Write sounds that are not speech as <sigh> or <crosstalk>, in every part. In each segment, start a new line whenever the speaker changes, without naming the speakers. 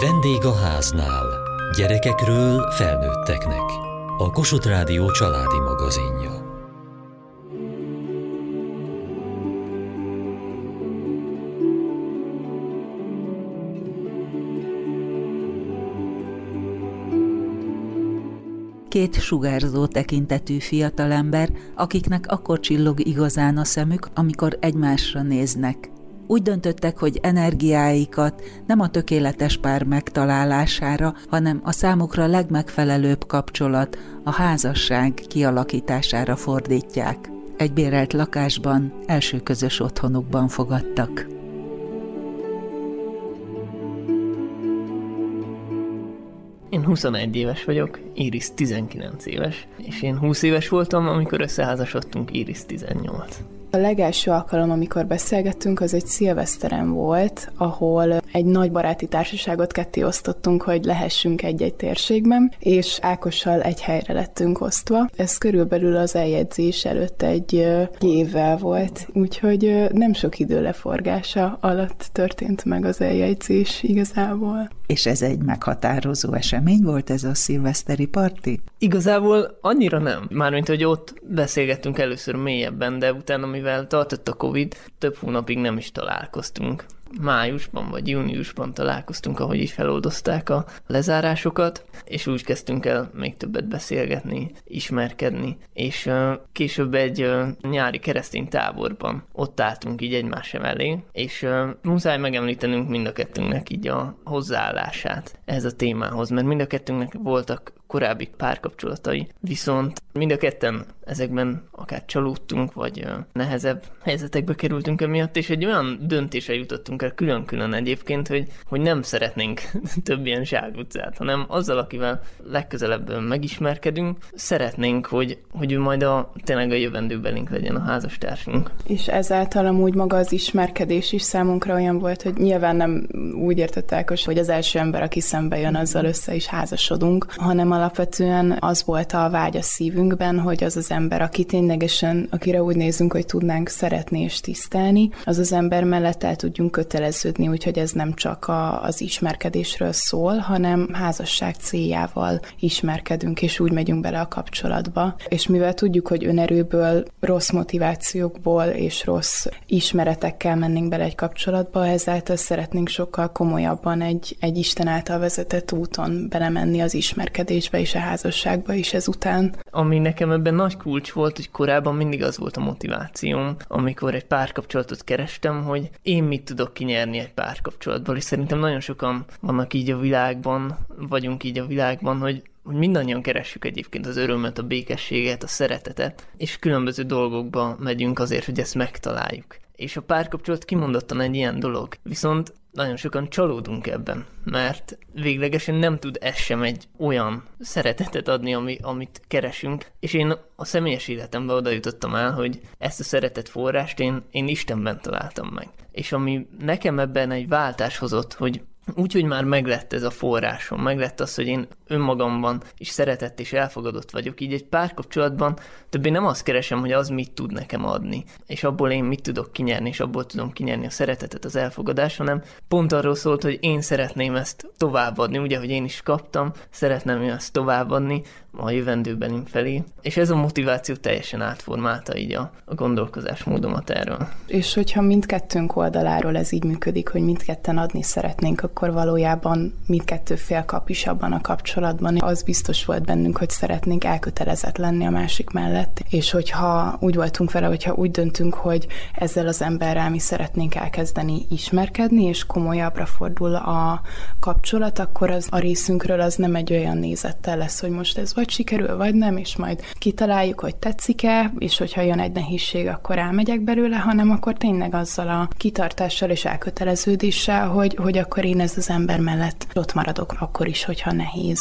Vendég a háznál. Gyerekekről felnőtteknek. A Kossuth Rádió családi magazinja.
két sugárzó tekintetű fiatalember, akiknek akkor csillog igazán a szemük, amikor egymásra néznek. Úgy döntöttek, hogy energiáikat nem a tökéletes pár megtalálására, hanem a számukra legmegfelelőbb kapcsolat, a házasság kialakítására fordítják. Egy bérelt lakásban, első közös otthonukban fogadtak.
Én 21 éves vagyok, Iris 19 éves, és én 20 éves voltam, amikor összeházasodtunk, Iris 18.
A legelső alkalom, amikor beszélgettünk, az egy szilveszteren volt, ahol egy nagy baráti társaságot ketté osztottunk, hogy lehessünk egy-egy térségben, és Ákossal egy helyre lettünk osztva. Ez körülbelül az eljegyzés előtt egy évvel volt, úgyhogy nem sok idő leforgása alatt történt meg az eljegyzés igazából.
És ez egy meghatározó esemény volt ez a szilveszteri parti?
Igazából annyira nem. Mármint, hogy ott beszélgettünk először mélyebben, de utána, mivel tartott a Covid, több hónapig nem is találkoztunk májusban vagy júniusban találkoztunk, ahogy is feloldozták a lezárásokat, és úgy kezdtünk el még többet beszélgetni, ismerkedni, és uh, később egy uh, nyári keresztény táborban ott álltunk így egymás mellé, és uh, muszáj megemlítenünk mind a kettőnknek így a hozzáállását ehhez a témához, mert mind a kettőnknek voltak korábbi párkapcsolatai, viszont mind a ketten ezekben akár csalódtunk, vagy nehezebb helyzetekbe kerültünk emiatt, és egy olyan döntése jutottunk el külön-külön egyébként, hogy, hogy nem szeretnénk <laughs> több ilyen zsákutcát, hanem azzal, akivel legközelebb megismerkedünk, szeretnénk, hogy, hogy ő majd a, tényleg a jövendőbelink legyen a házastársunk.
És ezáltal amúgy maga az ismerkedés is számunkra olyan volt, hogy nyilván nem úgy értettek, hogy az első ember, aki szembe jön, azzal össze is házasodunk, hanem alapvetően az volt a vágy a szívünkben, hogy az az ember, aki ténylegesen, akire úgy nézünk, hogy tudnánk szeretni és tisztelni, az az ember mellett el tudjunk köteleződni, úgyhogy ez nem csak a, az ismerkedésről szól, hanem házasság céljával ismerkedünk, és úgy megyünk bele a kapcsolatba. És mivel tudjuk, hogy önerőből, rossz motivációkból és rossz ismeretekkel mennénk bele egy kapcsolatba, ezáltal szeretnénk sokkal komolyabban egy, egy Isten által vezetett úton belemenni az ismerkedésbe és a házasságba is ezután.
Ami nekem ebben nagy kulcs volt, hogy korábban mindig az volt a motivációm, amikor egy párkapcsolatot kerestem, hogy én mit tudok kinyerni egy párkapcsolatból, és szerintem nagyon sokan vannak így a világban, vagyunk így a világban, hogy hogy mindannyian keressük egyébként az örömet, a békességet, a szeretetet, és különböző dolgokba megyünk azért, hogy ezt megtaláljuk. És a párkapcsolat kimondottan egy ilyen dolog. Viszont nagyon sokan csalódunk ebben, mert véglegesen nem tud ez sem egy olyan szeretetet adni, ami, amit keresünk, és én a személyes életemben oda jutottam el, hogy ezt a szeretet forrást én, én Istenben találtam meg. És ami nekem ebben egy váltás hozott, hogy Úgyhogy már meglett ez a forrásom, meglett az, hogy én önmagamban is szeretett és elfogadott vagyok. Így egy párkapcsolatban többé nem azt keresem, hogy az mit tud nekem adni, és abból én mit tudok kinyerni, és abból tudom kinyerni a szeretetet, az elfogadást, hanem pont arról szólt, hogy én szeretném ezt továbbadni, ugye, hogy én is kaptam, szeretném ezt továbbadni, a jövendőben felé, és ez a motiváció teljesen átformálta így a, a gondolkozásmódomat erről.
És hogyha mindkettőnk oldaláról ez így működik, hogy mindketten adni szeretnénk, akkor valójában mindkettő fél kap is abban a kapcsolatban. Az biztos volt bennünk, hogy szeretnénk elkötelezett lenni a másik mellett, és hogyha úgy voltunk vele, hogyha úgy döntünk, hogy ezzel az emberrel mi szeretnénk elkezdeni ismerkedni, és komolyabbra fordul a kapcsolat, akkor az a részünkről az nem egy olyan nézettel lesz, hogy most ez vagy sikerül, vagy nem, és majd kitaláljuk, hogy tetszik-e, és hogyha jön egy nehézség, akkor elmegyek belőle, hanem akkor tényleg azzal a kitartással és elköteleződéssel, hogy, hogy akkor én ez az ember mellett ott maradok, akkor is, hogyha nehéz.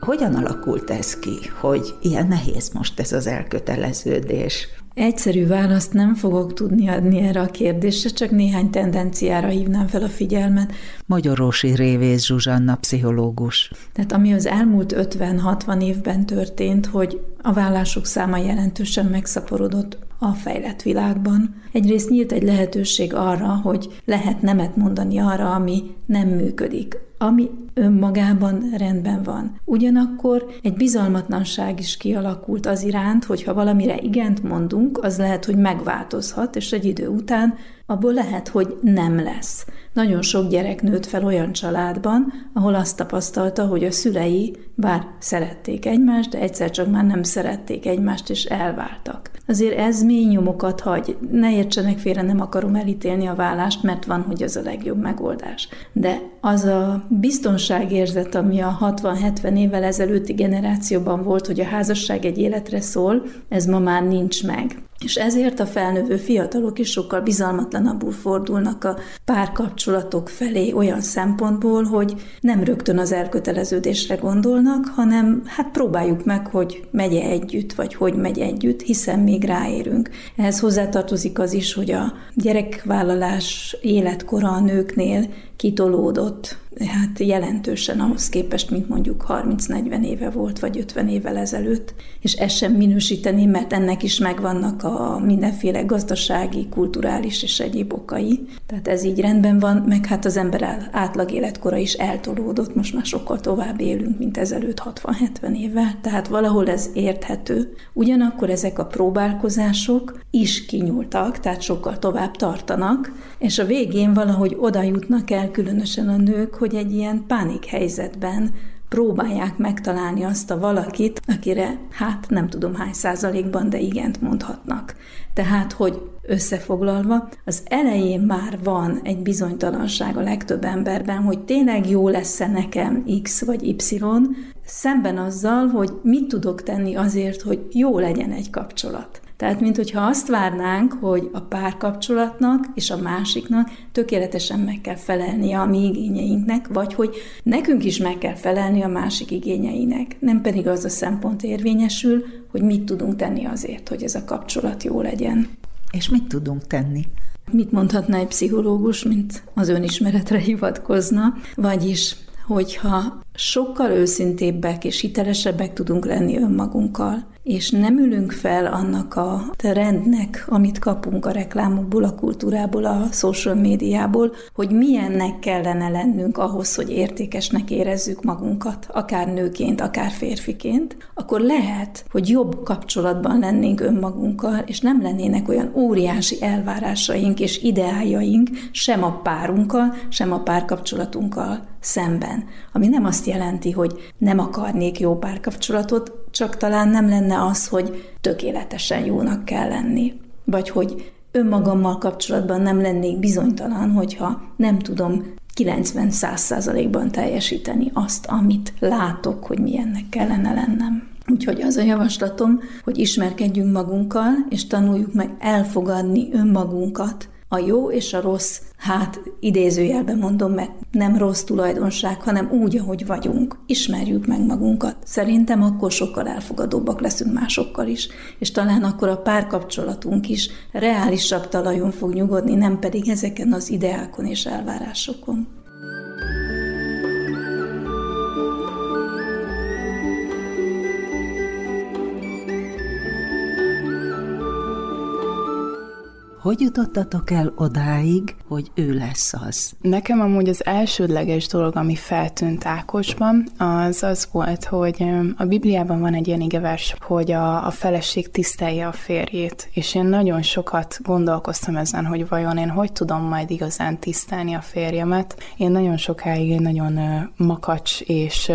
Hogyan alakult ez ki, hogy ilyen nehéz most ez az elköteleződés?
Egyszerű választ nem fogok tudni adni erre a kérdésre, csak néhány tendenciára hívnám fel a figyelmet.
Magyarósi Révész Zsuzsanna, pszichológus.
Tehát ami az elmúlt 50-60 évben történt, hogy a vállások száma jelentősen megszaporodott a fejlett világban. Egyrészt nyílt egy lehetőség arra, hogy lehet nemet mondani arra, ami nem működik, ami önmagában rendben van. Ugyanakkor egy bizalmatlanság is kialakult az iránt, hogy ha valamire igent mondunk, az lehet, hogy megváltozhat, és egy idő után abból lehet, hogy nem lesz. Nagyon sok gyerek nőtt fel olyan családban, ahol azt tapasztalta, hogy a szülei bár szerették egymást, de egyszer csak már nem szerették egymást, és elváltak. Azért ez mély nyomokat hagy. Ne értsenek félre, nem akarom elítélni a vállást, mert van, hogy az a legjobb megoldás. De az a biztonságérzet, ami a 60-70 évvel ezelőtti generációban volt, hogy a házasság egy életre szól, ez ma már nincs meg. És ezért a felnövő fiatalok is sokkal bizalmatlanabbul fordulnak a párkapcsolatok felé olyan szempontból, hogy nem rögtön az elköteleződésre gondolnak, hanem hát próbáljuk meg, hogy megye együtt, vagy hogy megy együtt, hiszen még ráérünk. Ehhez hozzátartozik az is, hogy a gyerekvállalás életkora a nőknél kitolódott, hát jelentősen ahhoz képest, mint mondjuk 30-40 éve volt, vagy 50 évvel ezelőtt, és ezt sem minősíteni, mert ennek is megvannak a mindenféle gazdasági, kulturális és egyéb okai. Tehát ez így rendben van, meg hát az ember átlag életkora is eltolódott, most már sokkal tovább élünk, mint ezelőtt 60-70 évvel, tehát valahol ez érthető. Ugyanakkor ezek a próbálkozások is kinyúltak, tehát sokkal tovább tartanak, és a végén valahogy oda jutnak el, különösen a nők, hogy egy ilyen pánik helyzetben próbálják megtalálni azt a valakit, akire hát nem tudom hány százalékban, de igent mondhatnak. Tehát, hogy összefoglalva, az elején már van egy bizonytalanság a legtöbb emberben, hogy tényleg jó lesz-e nekem X vagy Y, szemben azzal, hogy mit tudok tenni azért, hogy jó legyen egy kapcsolat. Tehát, mint hogyha azt várnánk, hogy a párkapcsolatnak és a másiknak tökéletesen meg kell felelni a mi igényeinknek, vagy hogy nekünk is meg kell felelni a másik igényeinek. Nem pedig az a szempont érvényesül, hogy mit tudunk tenni azért, hogy ez a kapcsolat jó legyen.
És mit tudunk tenni?
Mit mondhatna egy pszichológus, mint az önismeretre hivatkozna, vagyis hogyha sokkal őszintébbek és hitelesebbek tudunk lenni önmagunkkal, és nem ülünk fel annak a rendnek, amit kapunk a reklámokból, a kultúrából, a social médiából, hogy milyennek kellene lennünk ahhoz, hogy értékesnek érezzük magunkat, akár nőként, akár férfiként, akkor lehet, hogy jobb kapcsolatban lennénk önmagunkkal, és nem lennének olyan óriási elvárásaink és ideájaink sem a párunkkal, sem a párkapcsolatunkkal szemben. Ami nem azt jelenti, hogy nem akarnék jó párkapcsolatot, csak talán nem lenne az, hogy tökéletesen jónak kell lenni. Vagy hogy önmagammal kapcsolatban nem lennék bizonytalan, hogyha nem tudom 90-100 százalékban teljesíteni azt, amit látok, hogy milyennek kellene lennem. Úgyhogy az a javaslatom, hogy ismerkedjünk magunkkal, és tanuljuk meg elfogadni önmagunkat, a jó és a rossz, hát idézőjelben mondom, mert nem rossz tulajdonság, hanem úgy, ahogy vagyunk. Ismerjük meg magunkat. Szerintem akkor sokkal elfogadóbbak leszünk másokkal is, és talán akkor a párkapcsolatunk is reálisabb talajon fog nyugodni, nem pedig ezeken az ideákon és elvárásokon.
Hogy jutottatok el odáig, hogy ő lesz az?
Nekem amúgy az elsődleges dolog, ami feltűnt Ákosban, az az volt, hogy a Bibliában van egy ilyen igevers, hogy a, a feleség tisztelje a férjét, és én nagyon sokat gondolkoztam ezen, hogy vajon én hogy tudom majd igazán tisztelni a férjemet. Én nagyon sokáig én nagyon makacs, és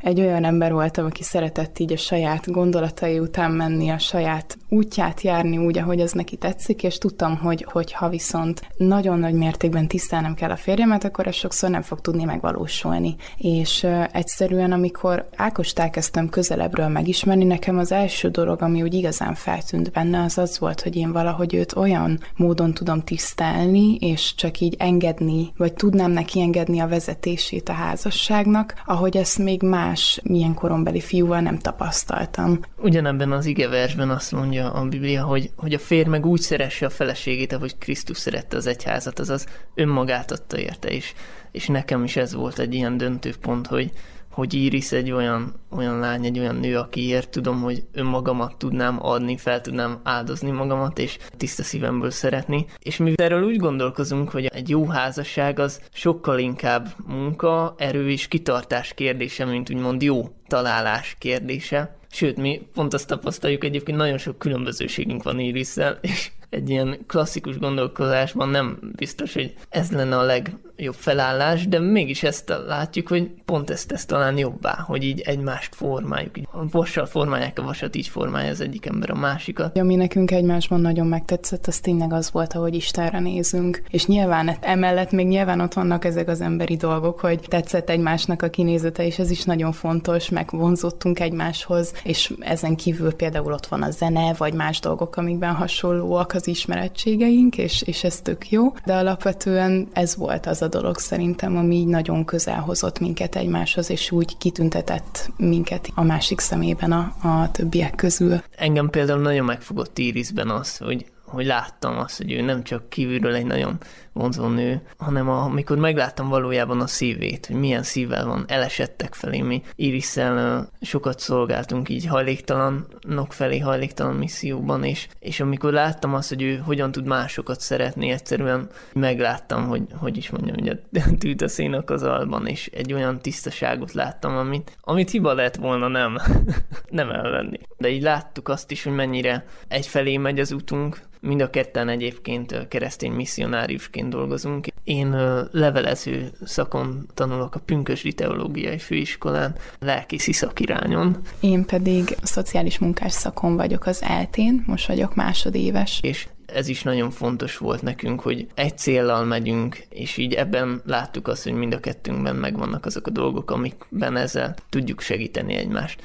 egy olyan ember voltam, aki szeretett így a saját gondolatai után menni, a saját útját járni úgy, ahogy az neki tetszik, és tudtam tudtam, hogy, hogy ha viszont nagyon nagy mértékben tisztelnem kell a férjemet, akkor ez sokszor nem fog tudni megvalósulni. És egyszerűen, amikor Ákost elkezdtem közelebbről megismerni, nekem az első dolog, ami úgy igazán feltűnt benne, az az volt, hogy én valahogy őt olyan módon tudom tisztelni, és csak így engedni, vagy tudnám neki engedni a vezetését a házasságnak, ahogy ezt még más milyen korombeli fiúval nem tapasztaltam.
Ugyanebben az igeversben azt mondja a Biblia, hogy, hogy a férj meg úgy szeresse a feleségét, ahogy Krisztus szerette az egyházat, azaz önmagát adta érte is. És nekem is ez volt egy ilyen döntő pont, hogy, hogy Iris egy olyan, olyan lány, egy olyan nő, akiért tudom, hogy önmagamat tudnám adni, fel tudnám áldozni magamat, és tiszta szívemből szeretni. És mi erről úgy gondolkozunk, hogy egy jó házasság az sokkal inkább munka, erő és kitartás kérdése, mint úgymond jó találás kérdése. Sőt, mi pont azt tapasztaljuk, egyébként nagyon sok különbözőségünk van Irisszel, és egy ilyen klasszikus gondolkozásban nem biztos, hogy ez lenne a legjobb felállás, de mégis ezt látjuk, hogy pont ezt tesz talán jobbá, hogy így egymást formáljuk. Így a vassal formálják a vasat, így formálja az egyik ember a másikat.
Ami nekünk egymásban nagyon megtetszett, az tényleg az volt, ahogy Istenre nézünk. És nyilván emellett még nyilván ott vannak ezek az emberi dolgok, hogy tetszett egymásnak a kinézete, és ez is nagyon fontos, meg vonzottunk egymáshoz, és ezen kívül például ott van a zene, vagy más dolgok, amikben hasonlóak az ismerettségeink, és, és ez tök jó, de alapvetően ez volt az a dolog szerintem, ami így nagyon közel hozott minket egymáshoz, és úgy kitüntetett minket a másik szemében a, a többiek közül.
Engem például nagyon megfogott Irisben az, hogy hogy láttam azt, hogy ő nem csak kívülről egy nagyon vonzó nő, hanem amikor megláttam valójában a szívét, hogy milyen szívvel van, elesettek felé. Mi Irisszel sokat szolgáltunk így hajléktalanok felé, hajléktalan misszióban, és, és amikor láttam azt, hogy ő hogyan tud másokat szeretni, egyszerűen megláttam, hogy hogy is mondjam, hogy a <laughs> tűt a szénak az alban, és egy olyan tisztaságot láttam, amit, amit hiba lett volna nem, <laughs> nem elvenni. De így láttuk azt is, hogy mennyire egyfelé megy az utunk, Mind a ketten egyébként keresztény misszionáriusként dolgozunk. Én levelező szakon tanulok a Pünkösdi Teológiai Főiskolán, lelkészi szakirányon.
Én pedig szociális munkás szakon vagyok az eltén, most vagyok másodéves.
És ez is nagyon fontos volt nekünk, hogy egy céllal megyünk, és így ebben láttuk azt, hogy mind a kettőnkben megvannak azok a dolgok, amikben ezzel tudjuk segíteni egymást.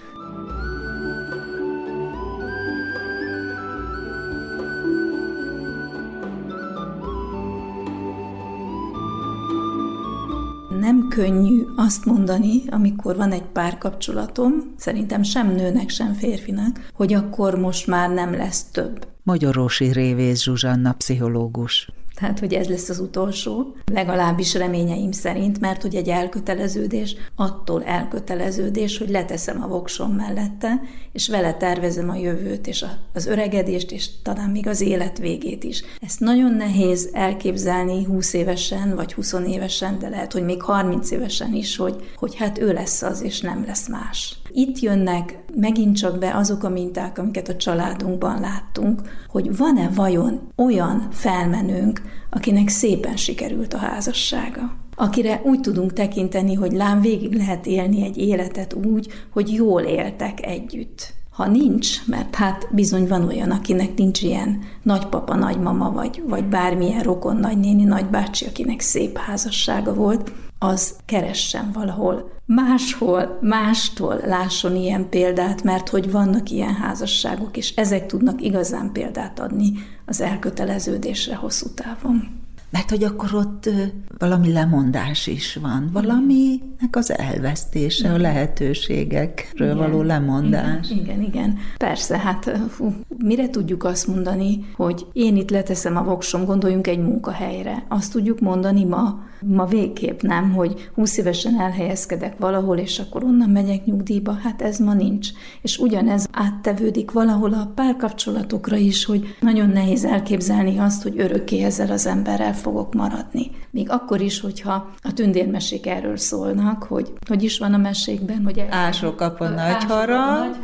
Nem könnyű azt mondani, amikor van egy párkapcsolatom, szerintem sem nőnek, sem férfinak, hogy akkor most már nem lesz több.
Magyarósi Révész Zsuzsanna, pszichológus
tehát hogy ez lesz az utolsó, legalábbis reményeim szerint, mert hogy egy elköteleződés attól elköteleződés, hogy leteszem a voksom mellette, és vele tervezem a jövőt, és az öregedést, és talán még az élet végét is. Ezt nagyon nehéz elképzelni 20 évesen, vagy 20 évesen, de lehet, hogy még 30 évesen is, hogy, hogy hát ő lesz az, és nem lesz más. Itt jönnek megint csak be azok a minták, amiket a családunkban láttunk, hogy van-e vajon olyan felmenőnk, akinek szépen sikerült a házassága akire úgy tudunk tekinteni, hogy lám végig lehet élni egy életet úgy, hogy jól éltek együtt. Ha nincs, mert hát bizony van olyan, akinek nincs ilyen nagypapa, nagymama, vagy, vagy bármilyen rokon, nagynéni, nagybácsi, akinek szép házassága volt, az keressen valahol máshol, mástól lásson ilyen példát, mert hogy vannak ilyen házasságok, és ezek tudnak igazán példát adni az elköteleződésre hosszú távon.
Mert hogy akkor ott valami lemondás is van, valaminek az elvesztése, a lehetőségekről igen. való lemondás.
Igen, igen, igen. Persze, hát fú, mire tudjuk azt mondani, hogy én itt leteszem a voksom, gondoljunk egy munkahelyre. Azt tudjuk mondani ma, ma végképp nem, hogy 20 évesen elhelyezkedek valahol, és akkor onnan megyek nyugdíjba, hát ez ma nincs. És ugyanez áttevődik valahol a párkapcsolatokra is, hogy nagyon nehéz elképzelni azt, hogy örökké ezzel az emberrel fogok maradni. Még akkor is, hogyha a tündérmesék erről szólnak, hogy hogy is van a mesékben, hogy
ások kap a nagy harang,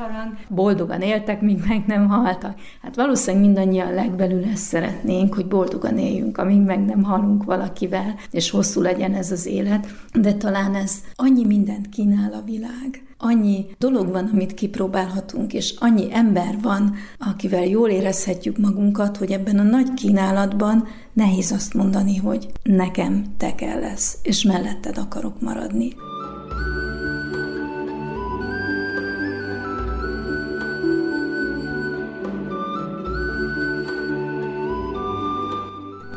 boldogan éltek, míg meg nem haltak. Hát valószínűleg mindannyian legbelül ezt szeretnénk, hogy boldogan éljünk, amíg meg nem halunk valakivel, és hosszú legyen ez az élet, de talán ez annyi mindent kínál a világ, annyi dolog van, amit kipróbálhatunk, és annyi ember van, akivel jól érezhetjük magunkat, hogy ebben a nagy kínálatban nehéz azt mondani, hogy nekem te kell lesz, és melletted akarok maradni.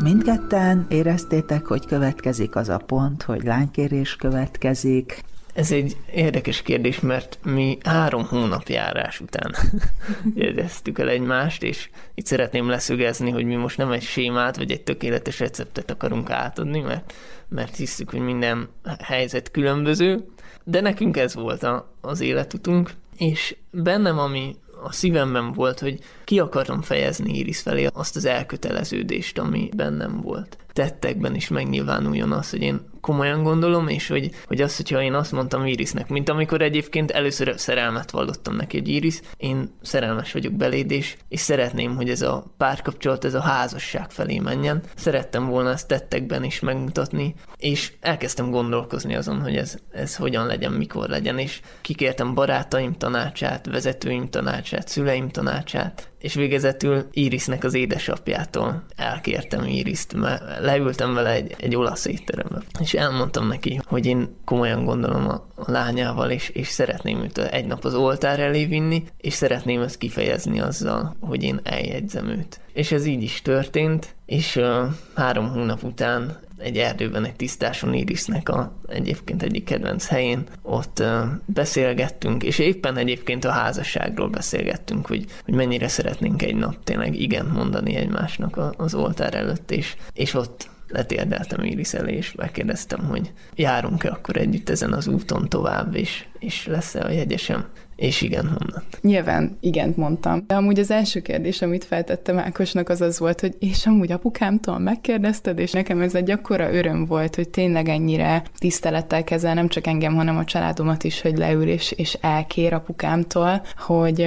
Mindketten éreztétek, hogy következik az a pont, hogy lánykérés következik,
ez egy érdekes kérdés, mert mi három hónap járás után <laughs> jegyeztük el egymást, és itt szeretném leszögezni, hogy mi most nem egy sémát, vagy egy tökéletes receptet akarunk átadni, mert, mert hiszük, hogy minden helyzet különböző, de nekünk ez volt a, az életutunk, és bennem, ami a szívemben volt, hogy ki akarom fejezni Iris felé azt az elköteleződést, ami bennem volt. Tettekben is megnyilvánuljon az, hogy én komolyan gondolom, és hogy, hogy az, hogyha én azt mondtam Irisnek, mint amikor egyébként először szerelmet vallottam neki egy Iris, én szerelmes vagyok beléd, és, és szeretném, hogy ez a párkapcsolat, ez a házasság felé menjen. Szerettem volna ezt tettekben is megmutatni, és elkezdtem gondolkozni azon, hogy ez, ez hogyan legyen, mikor legyen, és kikértem barátaim tanácsát, vezetőim tanácsát, szüleim tanácsát, és végezetül Irisnek az édesapjától elkértem Iriszt, mert leültem vele egy, egy olasz étterembe, és elmondtam neki, hogy én komolyan gondolom a, a lányával, és, és szeretném őt egy nap az oltár elé vinni, és szeretném ezt kifejezni azzal, hogy én eljegyzem őt. És ez így is történt, és uh, három hónap után egy erdőben, egy tisztáson Irisnek a egyébként egyik kedvenc helyén, ott uh, beszélgettünk, és éppen egyébként a házasságról beszélgettünk, hogy, hogy mennyire szeretnénk egy nap tényleg igen mondani egymásnak a, az oltár előtt, és, és ott letérdeltem Iris elé, és megkérdeztem, hogy járunk-e akkor együtt ezen az úton tovább, és, és lesz-e a jegyesem. És igen, mondott.
Nyilván igent mondtam. De amúgy az első kérdés, amit feltettem Ákosnak, az az volt, hogy és amúgy apukámtól megkérdezted, és nekem ez egy akkora öröm volt, hogy tényleg ennyire tisztelettel kezel nem csak engem, hanem a családomat is, hogy leül és, és elkér apukámtól, hogy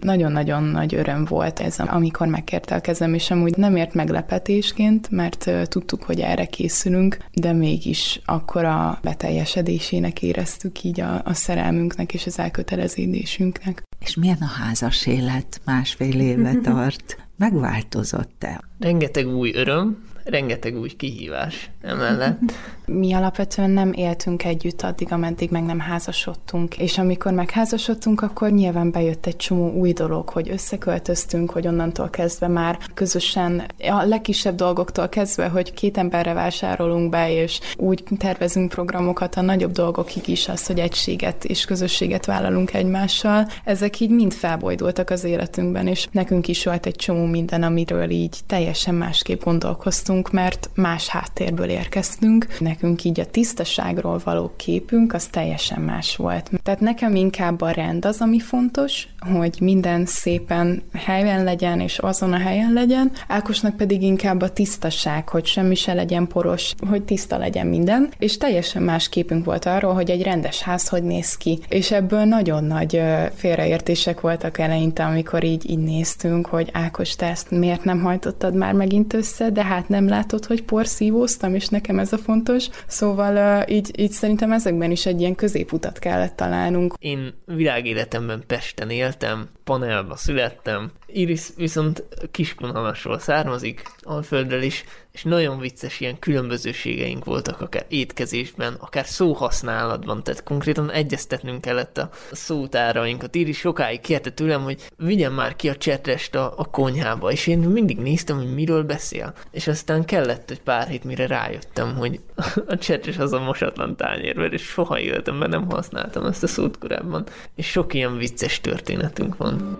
nagyon-nagyon nagy öröm volt ez, amikor megkérte a kezem, és amúgy nem ért meglepetésként, mert tudtuk, hogy erre készülünk, de mégis akkora beteljesedésének éreztük így a, a szerelmünknek és az elkötelezésünknek fejlődésünknek.
És milyen a házas élet? Másfél éve <laughs> tart. Megváltozott-e?
Rengeteg új öröm, rengeteg új kihívás emellett. <laughs>
Mi alapvetően nem éltünk együtt addig, ameddig meg nem házasodtunk, és amikor megházasodtunk, akkor nyilván bejött egy csomó új dolog, hogy összeköltöztünk, hogy onnantól kezdve már közösen, a legkisebb dolgoktól kezdve, hogy két emberre vásárolunk be, és úgy tervezünk programokat a nagyobb dolgokig is, az, hogy egységet és közösséget vállalunk egymással, ezek így mind felbojdultak az életünkben, és nekünk is volt egy csomó minden, amiről így teljesen másképp gondolkoztunk, voltunk, mert más háttérből érkeztünk. Nekünk így a tisztaságról való képünk az teljesen más volt. Tehát nekem inkább a rend az, ami fontos, hogy minden szépen helyen legyen, és azon a helyen legyen. Ákosnak pedig inkább a tisztaság, hogy semmi se legyen poros, hogy tiszta legyen minden. És teljesen más képünk volt arról, hogy egy rendes ház hogy néz ki. És ebből nagyon nagy félreértések voltak eleinte, amikor így, így néztünk, hogy Ákos, te ezt miért nem hajtottad már megint össze, de hát nem látod, hogy porszívóztam, és nekem ez a fontos. Szóval így, így szerintem ezekben is egy ilyen középutat kellett találnunk.
Én világéletemben Pesten éltem, panelba születtem. Iris viszont Kiskunhalasról származik, Alföldről is, és nagyon vicces ilyen különbözőségeink voltak akár étkezésben, akár szóhasználatban, tehát konkrétan egyeztetnünk kellett a szótárainkat. Iris sokáig kérte tőlem, hogy vigyen már ki a csetrest a, a konyhába, és én mindig néztem, hogy miről beszél. És aztán kellett egy pár hét, mire rájöttem, hogy <laughs> a csetres az a mosatlan tányérver, és soha életemben nem használtam ezt a szót korábban. És sok ilyen vicces történetünk van.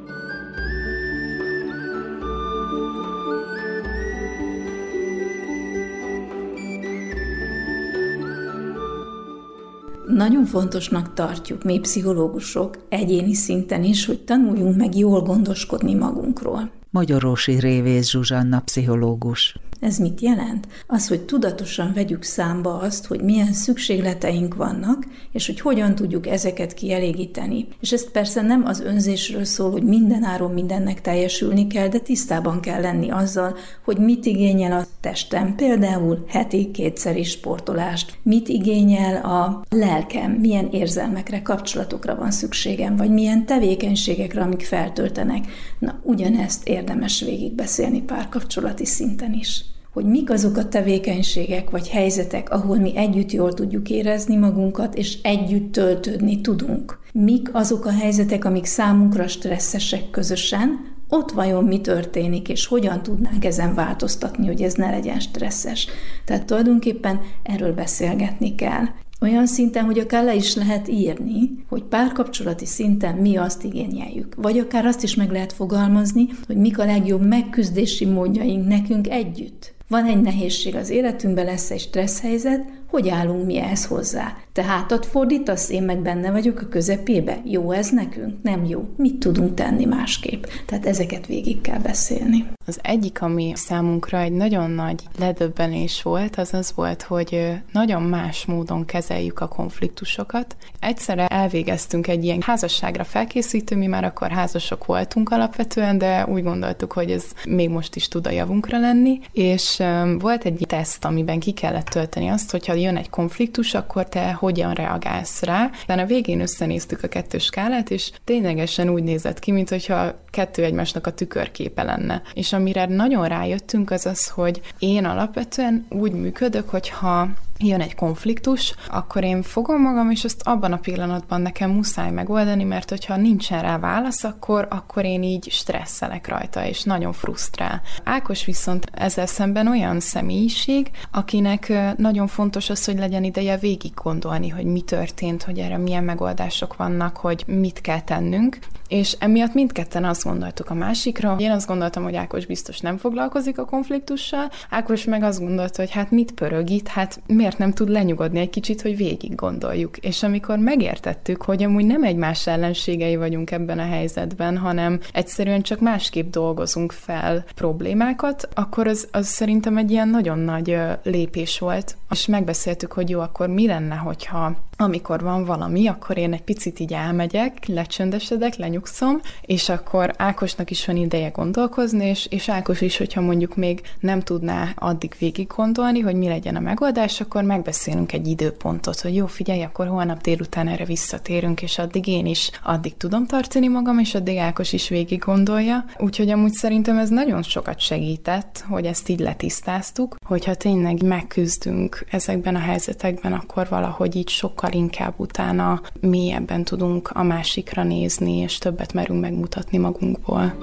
Nagyon fontosnak tartjuk mi pszichológusok egyéni szinten is, hogy tanuljunk meg jól gondoskodni magunkról.
Magyarósi Révész Zsuzsanna pszichológus.
Ez mit jelent? Az, hogy tudatosan vegyük számba azt, hogy milyen szükségleteink vannak, és hogy hogyan tudjuk ezeket kielégíteni. És ezt persze nem az önzésről szól, hogy minden áron mindennek teljesülni kell, de tisztában kell lenni azzal, hogy mit igényel a testem, például heti kétszer is sportolást, mit igényel a lelkem, milyen érzelmekre, kapcsolatokra van szükségem, vagy milyen tevékenységekre, amik feltöltenek. Na, ugyanezt érdemes végigbeszélni párkapcsolati szinten is hogy mik azok a tevékenységek vagy helyzetek, ahol mi együtt jól tudjuk érezni magunkat, és együtt töltődni tudunk. Mik azok a helyzetek, amik számunkra stresszesek közösen, ott vajon mi történik, és hogyan tudnánk ezen változtatni, hogy ez ne legyen stresszes. Tehát tulajdonképpen erről beszélgetni kell. Olyan szinten, hogy akár le is lehet írni, hogy párkapcsolati szinten mi azt igényeljük. Vagy akár azt is meg lehet fogalmazni, hogy mik a legjobb megküzdési módjaink nekünk együtt. Van egy nehézség az életünkben, lesz egy stressz helyzet, hogy állunk mi ehhez hozzá? Te hátat fordítasz, én meg benne vagyok a közepébe. Jó ez nekünk? Nem jó. Mit tudunk tenni másképp? Tehát ezeket végig kell beszélni.
Az egyik, ami számunkra egy nagyon nagy ledöbbenés volt, az az volt, hogy nagyon más módon kezeljük a konfliktusokat. Egyszerre elvégeztünk egy ilyen házasságra felkészítő, mi már akkor házasok voltunk alapvetően, de úgy gondoltuk, hogy ez még most is tud a javunkra lenni, és volt egy teszt, amiben ki kellett tölteni azt, hogyha jön egy konfliktus, akkor te hogyan reagálsz rá. De a végén összenéztük a kettős skálát, és ténylegesen úgy nézett ki, mintha kettő egymásnak a tükörképe lenne. És amire nagyon rájöttünk, az az, hogy én alapvetően úgy működök, hogyha jön egy konfliktus, akkor én fogom magam, és ezt abban a pillanatban nekem muszáj megoldani, mert hogyha nincsen rá válasz, akkor, akkor én így stresszelek rajta, és nagyon frusztrál. Ákos viszont ezzel szemben olyan személyiség, akinek nagyon fontos az, hogy legyen ideje végig gondolni, hogy mi történt, hogy erre milyen megoldások vannak, hogy mit kell tennünk, és emiatt mindketten azt gondoltuk a másikra. Én azt gondoltam, hogy Ákos biztos nem foglalkozik a konfliktussal, Ákos meg azt gondolta, hogy hát mit pörög itt, hát miért nem tud lenyugodni egy kicsit, hogy végig gondoljuk. És amikor megértettük, hogy amúgy nem egymás ellenségei vagyunk ebben a helyzetben, hanem egyszerűen csak másképp dolgozunk fel problémákat, akkor az, az szerintem egy ilyen nagyon nagy lépés volt. És megbeszéltük, hogy jó, akkor mi lenne, hogyha amikor van valami, akkor én egy picit így elmegyek, lecsöndesedek, lenyugszom, és akkor Ákosnak is van ideje gondolkozni, és, és Ákos is, hogyha mondjuk még nem tudná addig végig gondolni, hogy mi legyen a megoldás, akkor megbeszélünk egy időpontot, hogy jó, figyelj, akkor holnap délután erre visszatérünk, és addig én is addig tudom tartani magam, és addig Ákos is végig gondolja. Úgyhogy amúgy szerintem ez nagyon sokat segített, hogy ezt így letisztáztuk, hogyha tényleg megküzdünk ezekben a helyzetekben, akkor valahogy így sokkal sokkal inkább utána mélyebben tudunk a másikra nézni, és többet merünk megmutatni magunkból.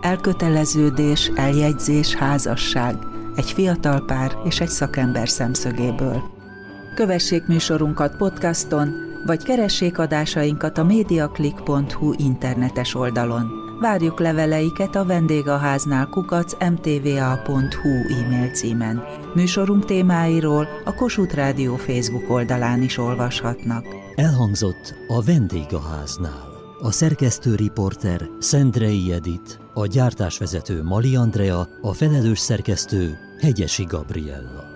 Elköteleződés, eljegyzés, házasság, egy fiatal pár és egy szakember szemszögéből. Kövessék műsorunkat podcaston, vagy keressék adásainkat a mediaclick.hu internetes oldalon. Várjuk leveleiket a vendégháznál kukac mtva.hu e-mail címen. Műsorunk témáiról a Kossuth Rádió Facebook oldalán is olvashatnak.
Elhangzott a vendégháznál. A szerkesztő riporter Szendrei Edit, a gyártásvezető Mali Andrea, a felelős szerkesztő Hegyesi Gabriella.